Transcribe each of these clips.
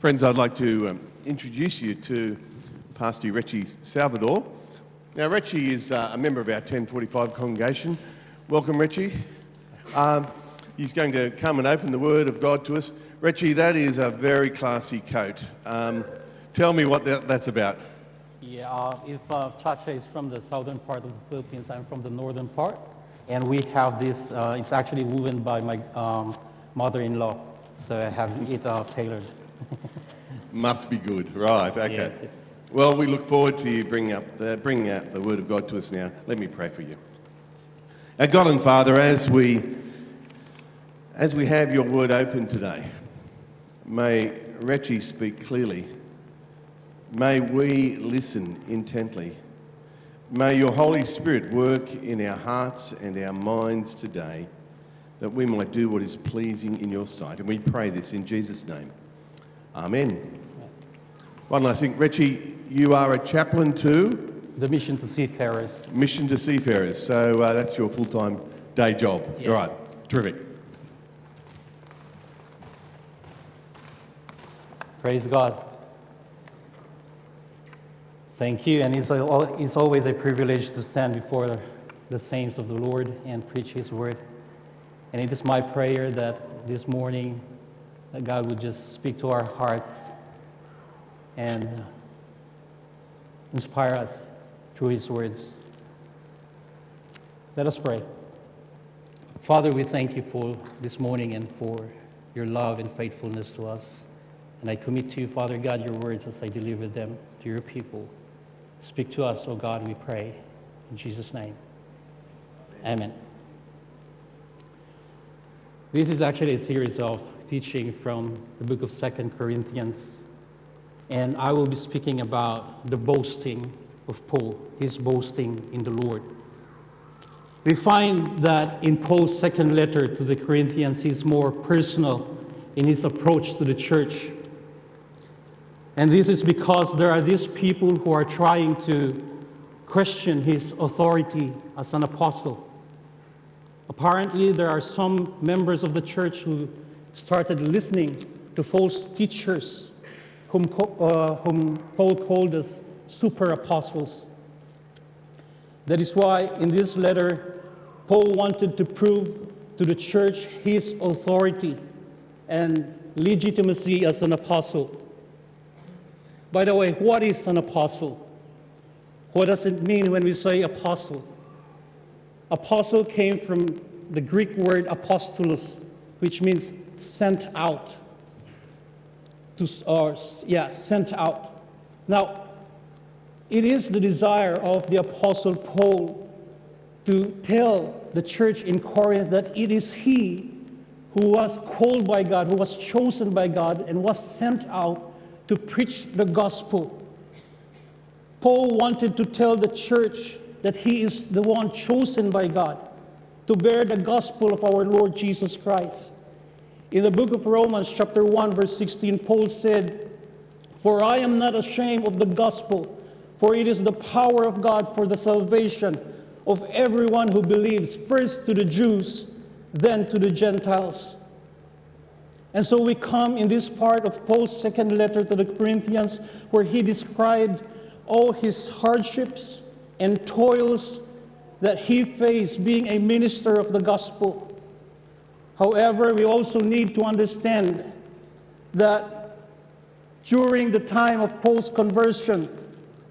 Friends, I'd like to um, introduce you to Pastor Rechi Salvador. Now, Rechi is uh, a member of our 1045 congregation. Welcome, Rechi. Um, he's going to come and open the Word of God to us. Rechi, that is a very classy coat. Um, tell me what that, that's about. Yeah, uh, if uh, Chacha is from the southern part of the Philippines, I'm from the northern part, and we have this. Uh, it's actually woven by my um, mother-in-law, so I have it uh, tailored. Must be good, right? Okay. Well, we look forward to you bringing up the, bringing out the Word of God to us now. Let me pray for you. Our God and Father, as we as we have your Word open today, may Rechi speak clearly. May we listen intently. May your Holy Spirit work in our hearts and our minds today, that we might do what is pleasing in your sight. And we pray this in Jesus' name. Amen. One last thing, Richie, you are a chaplain to The mission to seafarers. Mission to Seafarers, so uh, that's your full time day job. Yeah. All right, terrific. Praise God. Thank you, and it's, al- it's always a privilege to stand before the saints of the Lord and preach His word. And it is my prayer that this morning that God would just speak to our hearts and uh, inspire us through His words. Let us pray. Father, we thank you for this morning and for your love and faithfulness to us. And I commit to you, Father God, your words as I deliver them to your people. Speak to us, O God, we pray. In Jesus' name. Amen. This is actually a series of teaching from the book of Second Corinthians. And I will be speaking about the boasting of Paul, his boasting in the Lord. We find that in Paul's second letter to the Corinthians, he's more personal in his approach to the church. And this is because there are these people who are trying to question his authority as an apostle. Apparently, there are some members of the church who started listening to false teachers whom, uh, whom Paul called as super apostles. That is why in this letter, Paul wanted to prove to the church his authority and legitimacy as an apostle. By the way, what is an apostle? What does it mean when we say apostle? Apostle came from the Greek word apostolos, which means sent out. To, or, yeah, sent out. Now, it is the desire of the Apostle Paul to tell the church in Corinth that it is he who was called by God, who was chosen by God, and was sent out to preach the gospel. Paul wanted to tell the church that he is the one chosen by God to bear the gospel of our Lord Jesus Christ. In the book of Romans, chapter 1, verse 16, Paul said, For I am not ashamed of the gospel, for it is the power of God for the salvation of everyone who believes, first to the Jews, then to the Gentiles. And so we come in this part of Paul's second letter to the Corinthians, where he described all his hardships and toils that he faced being a minister of the gospel. However, we also need to understand that during the time of Paul's conversion,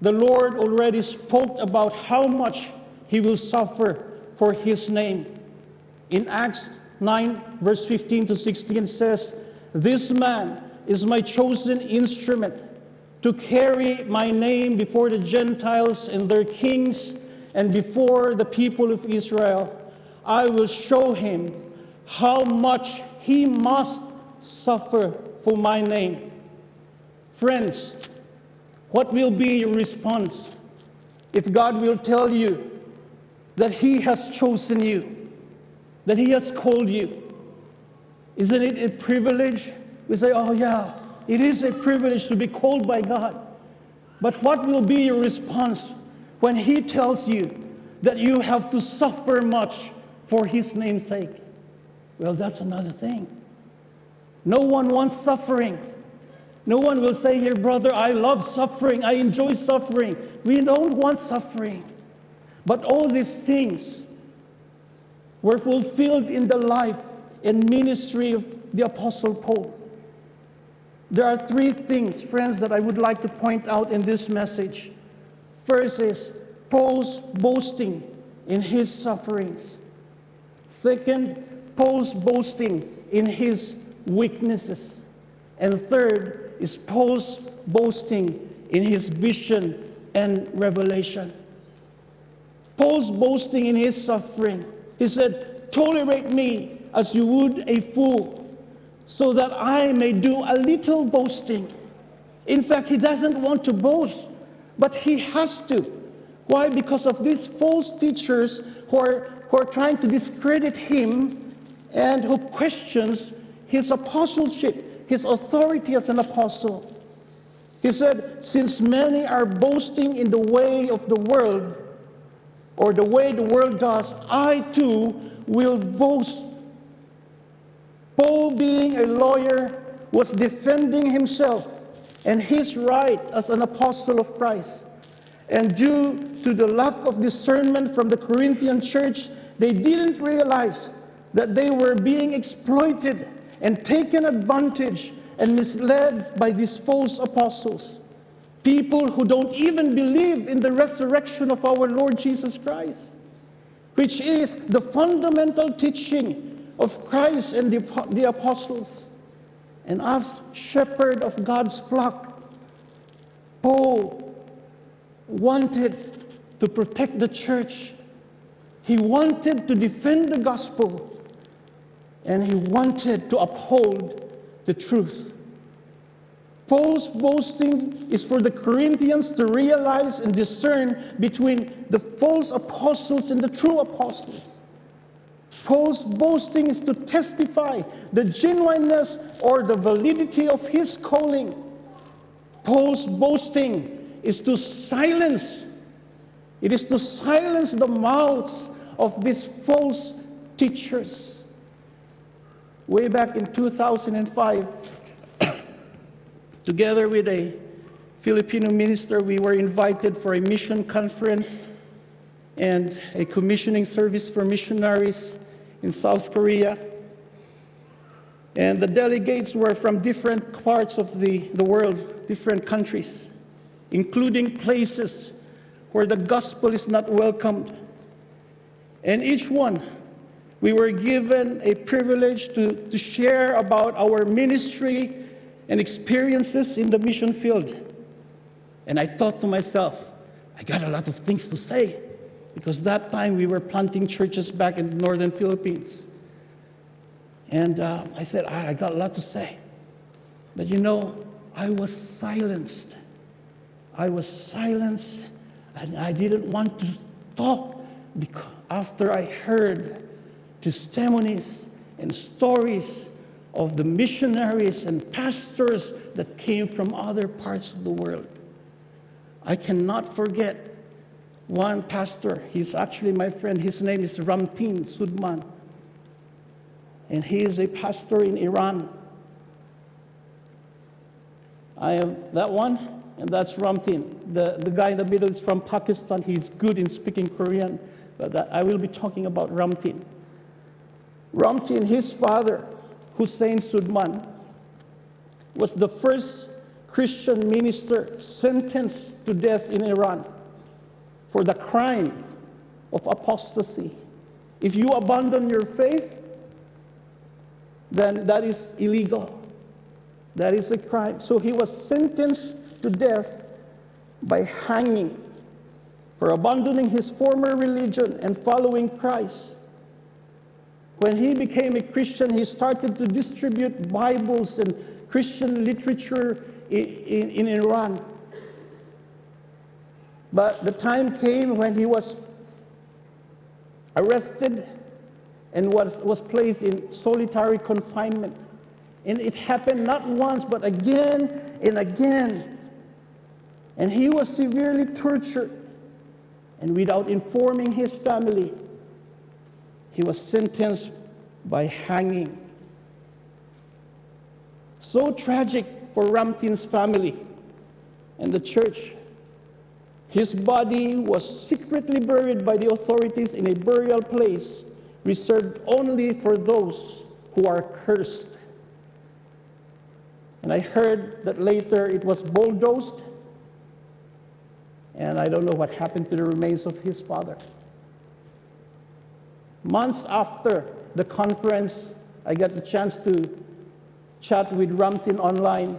the Lord already spoke about how much he will suffer for his name. In Acts 9, verse 15 to 16 says, This man is my chosen instrument to carry my name before the Gentiles and their kings and before the people of Israel. I will show him how much he must suffer for my name. Friends, what will be your response if God will tell you that He has chosen you, that He has called you? Isn't it a privilege? We say, oh, yeah, it is a privilege to be called by God. But what will be your response when He tells you that you have to suffer much for His name's sake? Well, that's another thing. No one wants suffering. No one will say here, brother, I love suffering, I enjoy suffering. We don't want suffering. But all these things were fulfilled in the life and ministry of the Apostle Paul. There are three things, friends, that I would like to point out in this message. First is Paul's boasting in his sufferings. Second, Paul's boasting in his weaknesses. And third is Paul's boasting in his vision and revelation. Paul's boasting in his suffering. He said, Tolerate me as you would a fool, so that I may do a little boasting. In fact, he doesn't want to boast, but he has to. Why? Because of these false teachers who are, who are trying to discredit him and who questions his apostleship, his authority as an apostle. He said, Since many are boasting in the way of the world, or the way the world does, I too will boast. Paul, being a lawyer, was defending himself and his right as an apostle of Christ. And due to the lack of discernment from the Corinthian church, they didn't realize that they were being exploited and taken advantage and misled by these false apostles. People who don't even believe in the resurrection of our Lord Jesus Christ, which is the fundamental teaching of Christ and the, the apostles. And as shepherd of God's flock, Paul wanted to protect the church. He wanted to defend the gospel. And he wanted to uphold the truth. Paul's boasting is for the Corinthians to realize and discern between the false apostles and the true apostles. Paul's boasting is to testify the genuineness or the validity of his calling. Paul's boasting is to silence, it is to silence the mouths of these false teachers. Way back in 2005, Together with a Filipino minister, we were invited for a mission conference and a commissioning service for missionaries in South Korea. And the delegates were from different parts of the, the world, different countries, including places where the gospel is not welcomed. And each one, we were given a privilege to, to share about our ministry and experiences in the mission field. And I thought to myself, I got a lot of things to say because that time we were planting churches back in the northern Philippines. And uh, I said, I, I got a lot to say. But you know, I was silenced. I was silenced and I didn't want to talk because after I heard testimonies and stories of the missionaries and pastors that came from other parts of the world. I cannot forget one pastor. He's actually my friend. His name is Ramtin Soodmand. And he is a pastor in Iran. I am that one, and that's Ramtin. The, the guy in the middle is from Pakistan. He's good in speaking Korean, but I will be talking about Ramtin. Ramtin, his father, Hussein Soodmand was the first Christian minister sentenced to death in Iran for the crime of apostasy. If you abandon your faith, then that is illegal. That is a crime. So he was sentenced to death by hanging for abandoning his former religion and following Christ. When he became a Christian, he started to distribute Bibles and Christian literature in, in, in Iran. But the time came when he was arrested and was, was placed in solitary confinement. And it happened not once, but again and again. And he was severely tortured. And without informing his family, he was sentenced by hanging. So tragic for Ramtin's family and the church. His body was secretly buried by the authorities in a burial place reserved only for those who are cursed. And I heard that later it was bulldozed, and I don't know what happened to the remains of his father. Months after the conference, I got the chance to chat with Ramtin online,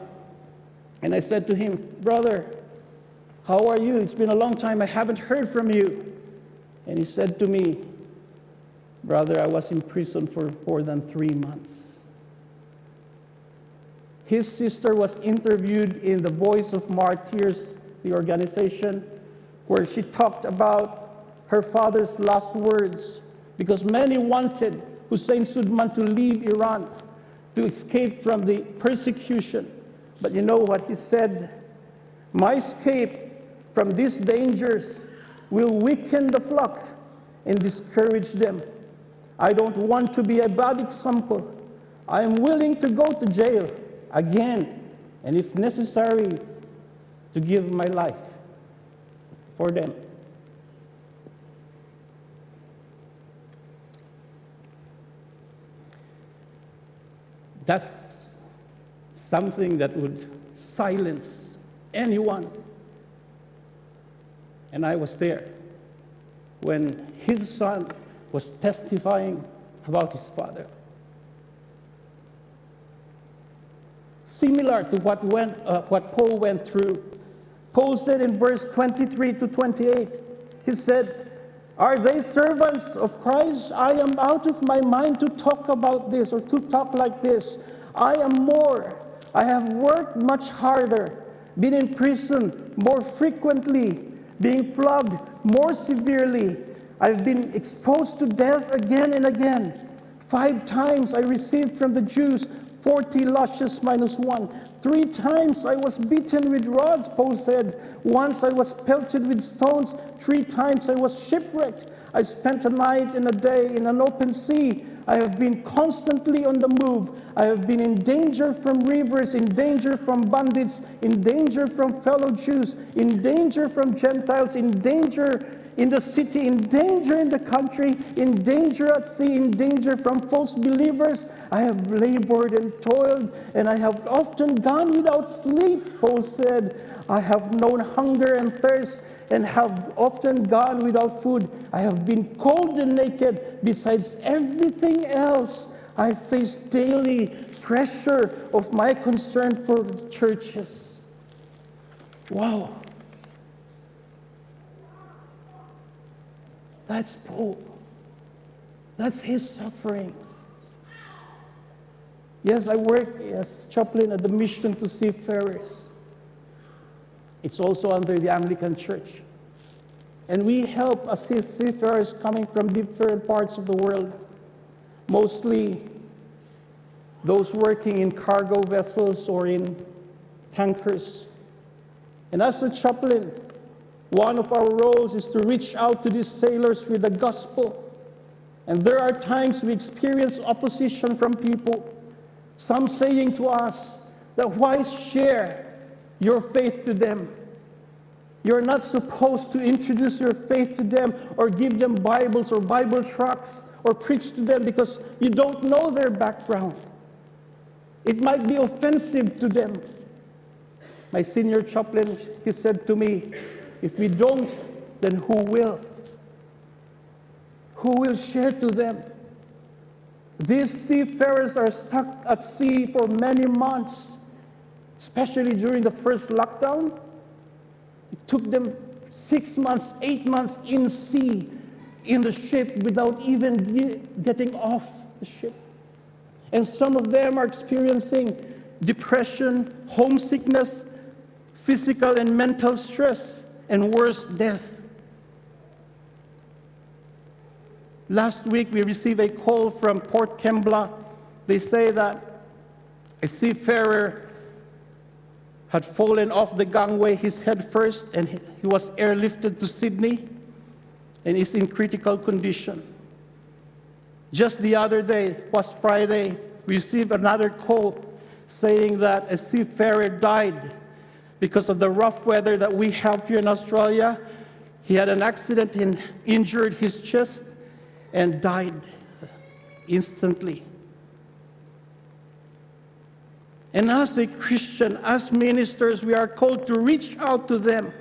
and I said to him, Brother, how are you? It's been a long time. I haven't heard from you. And he said to me, Brother, I was in prison for more than three months. His sister was interviewed in the Voice of Martyrs, the organization, where she talked about her father's last words because many wanted Hussein Soodmand to leave Iran to escape from the persecution. But you know what he said? My escape from these dangers will weaken the flock and discourage them. I don't want to be a bad example. I am willing to go to jail again, and if necessary, to give my life for them. That's something that would silence anyone. And I was there when his son was testifying about his father. Similar to what, went, uh, what Paul went through. Paul said in verse 23 to 28, he said, Are they servants of Christ? I am out of my mind to talk about this or to talk like this. I am more. I have worked much harder, been in prison more frequently, being flogged more severely. I've been exposed to death again and again. Five times I received from the Jews 40 lashes minus one. Three times I was beaten with rods, Paul said. Once I was pelted with stones. Three times I was shipwrecked. I spent a night and a day in an open sea. I have been constantly on the move. I have been in danger from rivers, in danger from bandits, in danger from fellow Jews, in danger from Gentiles, in danger in the city, in danger in the country, in danger at sea, in danger from false believers. I have labored and toiled, and I have often gone without sleep, Paul said. I have known hunger and thirst and have often gone without food. I have been cold and naked. Besides everything else, I face daily pressure of my concern for churches. Wow. That's Paul. That's his suffering. Yes, I work as chaplain at the Mission to Seafarers. It's also under the Anglican Church. And we help assist seafarers coming from different parts of the world, mostly those working in cargo vessels or in tankers. And as a chaplain, one of our roles is to reach out to these sailors with the gospel. And there are times we experience opposition from people, some saying to us that why share your faith to them? You're not supposed to introduce your faith to them or give them Bibles or Bible tracts or preach to them because you don't know their background. It might be offensive to them. My senior chaplain, he said to me, if we don't, then who will? Who will share to them? These seafarers are stuck at sea for many months, especially during the first lockdown. It took them six months, eight months in sea, in the ship, without even getting off the ship. And some of them are experiencing depression, homesickness, physical and mental stress, and worse, death. Last week, we received a call from Port Kembla. They say that a seafarer had fallen off the gangway, his head first, and he was airlifted to Sydney and is in critical condition. Just the other day, was Friday, we received another call saying that a seafarer died because of the rough weather that we have here in Australia. He had an accident and injured his chest and died instantly. And as a Christian, as ministers, we are called to reach out to them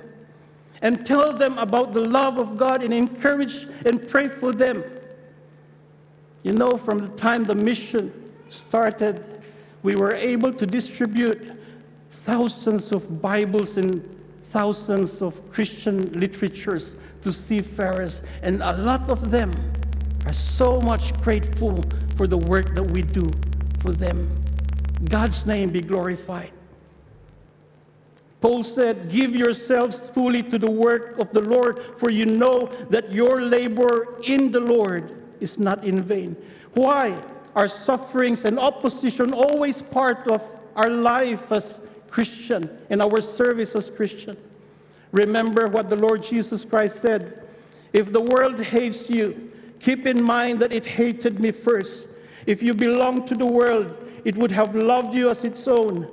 and tell them about the love of God and encourage and pray for them. You know, from the time the mission started, we were able to distribute thousands of Bibles and thousands of Christian literatures to seafarers, and a lot of them are so much grateful for the work that we do for them. God's name be glorified. Paul said, Give yourselves fully to the work of the Lord, for you know that your labor in the Lord is not in vain. Why are sufferings and opposition always part of our life as Christian in our service as Christian? Remember what the Lord Jesus Christ said If the world hates you, keep in mind that it hated me first. If you belong to the world, it would have loved you as its own.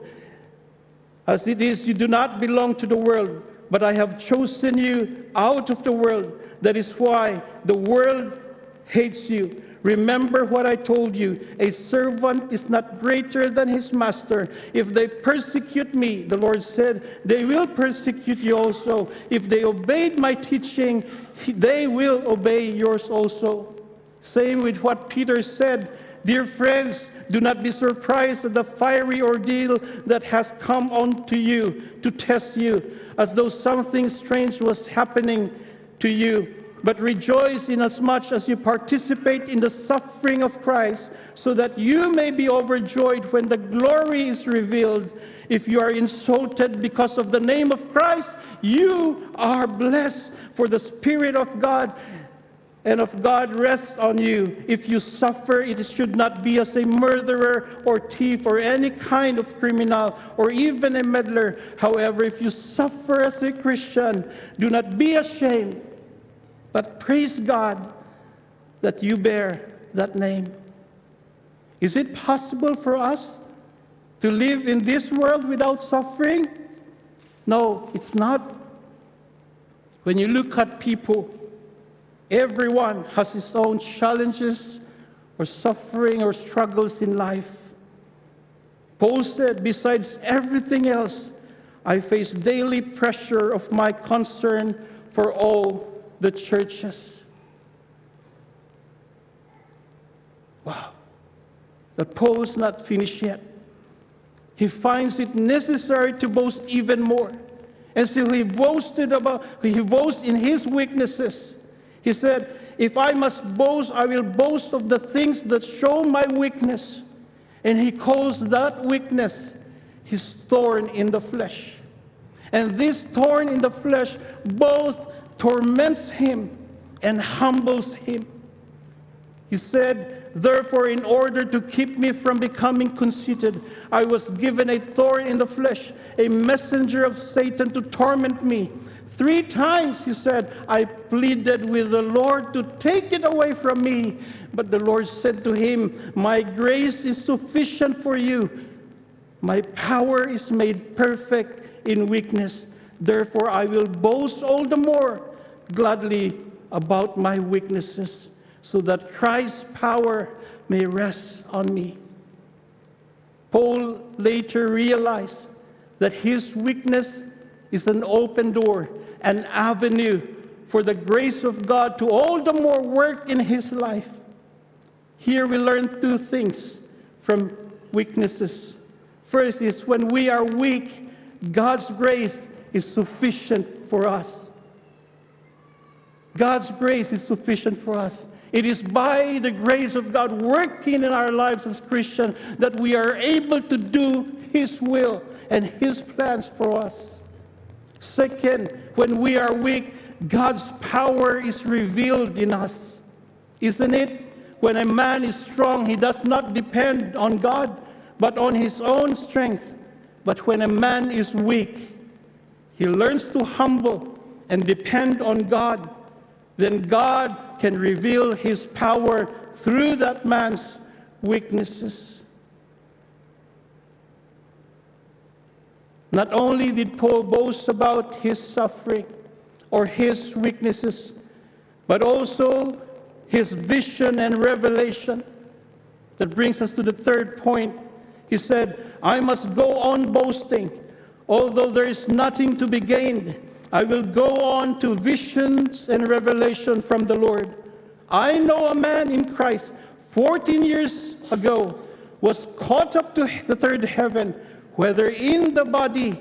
As it is, you do not belong to the world, but I have chosen you out of the world. That is why the world hates you. Remember what I told you a servant is not greater than his master. If they persecute me, the Lord said, they will persecute you also. If they obeyed my teaching, they will obey yours also. Same with what Peter said. Dear friends, do not be surprised at the fiery ordeal that has come on to you to test you, as though something strange was happening to you. But rejoice inasmuch as you participate in the suffering of Christ, so that you may be overjoyed when the glory is revealed. If you are insulted because of the name of Christ, you are blessed, for the Spirit of God and of God rests on you. If you suffer, it should not be as a murderer or thief or any kind of criminal or even a meddler. However, if you suffer as a Christian, do not be ashamed, but praise God that you bear that name. Is it possible for us to live in this world without suffering? No, it's not. When you look at people, Everyone has his own challenges or suffering or struggles in life. Paul said, besides everything else, I face daily pressure of my concern for all the churches. Wow. But Paul's not finished yet. He finds it necessary to boast even more. And so he boasted about, he boasts in his weaknesses. He said, If I must boast, I will boast of the things that show my weakness. And he calls that weakness his thorn in the flesh. And this thorn in the flesh both torments him and humbles him. He said, Therefore, in order to keep me from becoming conceited, I was given a thorn in the flesh, a messenger of Satan to torment me. Three times he said, I pleaded with the Lord to take it away from me. But the Lord said to him, My grace is sufficient for you. My power is made perfect in weakness. Therefore, I will boast all the more gladly about my weaknesses, so that Christ's power may rest on me. Paul later realized that his weakness is an open door an avenue for the grace of God to all the more work in his life. Here we learn two things from weaknesses. First is when we are weak, God's grace is sufficient for us. God's grace is sufficient for us. It is by the grace of God working in our lives as Christians that we are able to do His will and His plans for us. Second, when we are weak, God's power is revealed in us. Isn't it? When a man is strong, he does not depend on God, but on his own strength. But when a man is weak, he learns to humble and depend on God. Then God can reveal his power through that man's weaknesses. Not only did Paul boast about his suffering or his weaknesses, but also his vision and revelation. That brings us to the third point. He said, I must go on boasting. Although there is nothing to be gained, I will go on to visions and revelation from the Lord. I know a man in Christ 14 years ago was caught up to the third heaven, whether in the body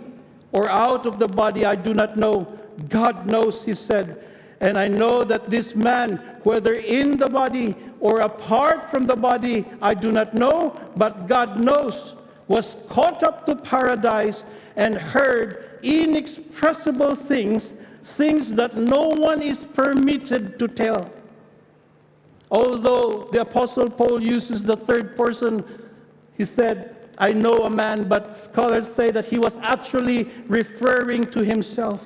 or out of the body, I do not know. God knows, he said. And I know that this man, whether in the body or apart from the body, I do not know, but God knows, was caught up to paradise and heard inexpressible things, things that no one is permitted to tell. Although the Apostle Paul uses the third person, he said, I know a man, but scholars say that he was actually referring to himself.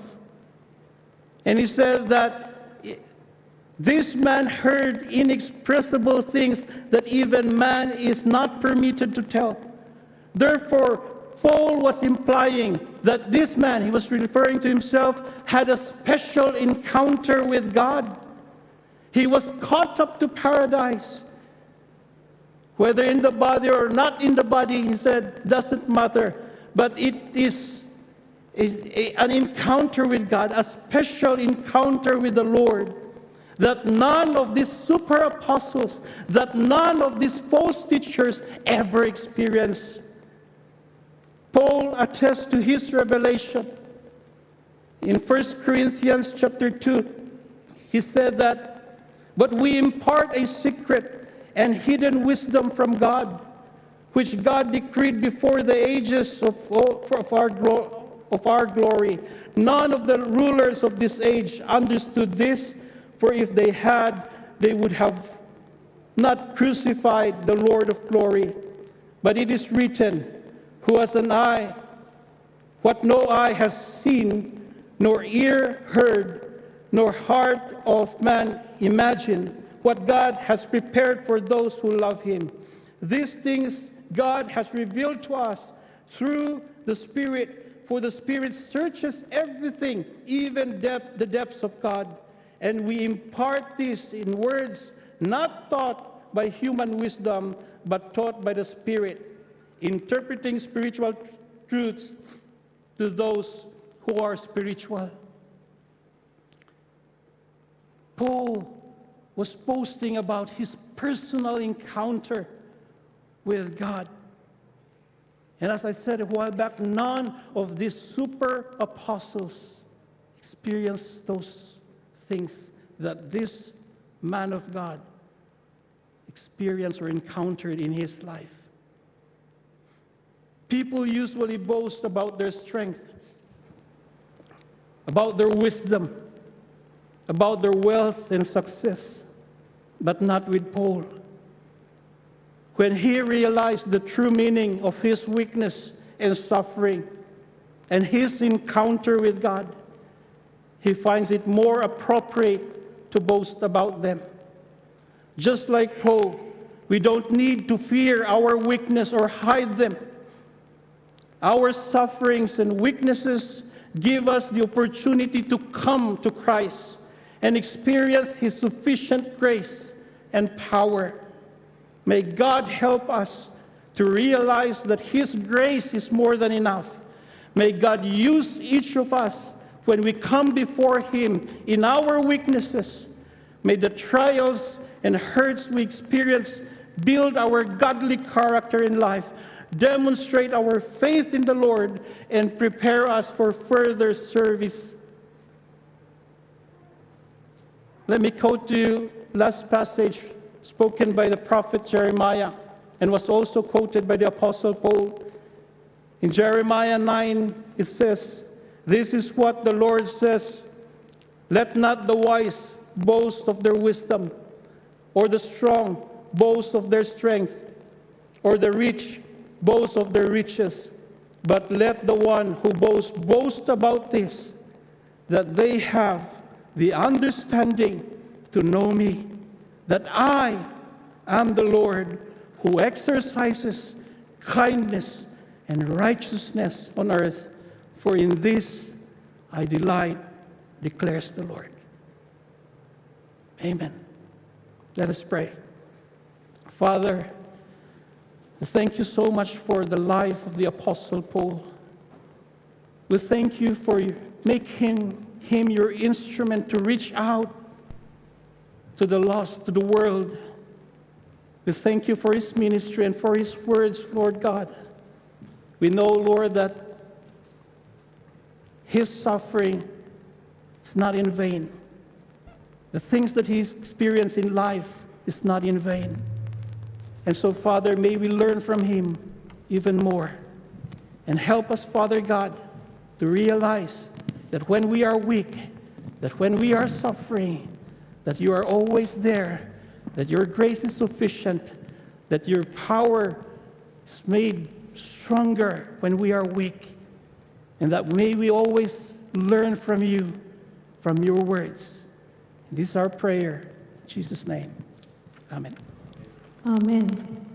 And he said that this man heard inexpressible things that even man is not permitted to tell. Therefore, Paul was implying that this man, he was referring to himself, had a special encounter with God. He was caught up to paradise. Whether in the body or not in the body, he said, doesn't matter. But it is a- an encounter with God, a special encounter with the Lord. That none of these super apostles, that none of these false teachers ever experienced. Paul attests to his revelation. In 1 Corinthians chapter 2, he said that, But we impart a secret and hidden wisdom from God, which God decreed before the ages of, of, our, of our glory. None of the rulers of this age understood this, for if they had, they would have not crucified the Lord of glory. But it is written, Who has an eye, what no eye has seen, nor ear heard, nor heart of man imagined, what God has prepared for those who love him. These things God has revealed to us through the Spirit, for the Spirit searches everything, even depth, the depths of God. And we impart this in words not taught by human wisdom, but taught by the Spirit, interpreting spiritual truths to those who are spiritual. Paul was posting about his personal encounter with God. And as I said a while back, none of these super apostles experienced those things that this man of God experienced or encountered in his life. People usually boast about their strength, about their wisdom, about their wealth and success, but not with Paul. When he realized the true meaning of his weakness and suffering and his encounter with God, he finds it more appropriate to boast about them. Just like Paul, we don't need to fear our weakness or hide them. Our sufferings and weaknesses give us the opportunity to come to Christ and experience His sufficient grace and power. May God help us to realize that His grace is more than enough. May God use each of us when we come before Him in our weaknesses. May the trials and hurts we experience build our godly character in life, demonstrate our faith in the Lord, and prepare us for further service. Let me quote to you last passage spoken by the prophet Jeremiah and was also quoted by the apostle Paul. In Jeremiah 9, it says, This is what the Lord says Let not the wise boast of their wisdom, or the strong boast of their strength, or the rich boast of their riches, but let the one who boasts boast about this, that they have the understanding to know me, that I am the Lord who exercises kindness and righteousness on earth. For in this I delight, declares the Lord. Amen. Let us pray. Father, thank you so much for the life of the Apostle Paul. We thank you for making him your instrument to reach out to the lost, to the world. We thank you for his ministry and for his words, Lord God. We know, Lord, that his suffering is not in vain. The things that he's experienced in life is not in vain. And so, Father, may we learn from him even more. And help us, Father God, to realize that when we are weak, that when we are suffering, that you are always there, that your grace is sufficient, that your power is made stronger when we are weak, and that may we always learn from you, from your words. This is our prayer. In Jesus' name. Amen. Amen.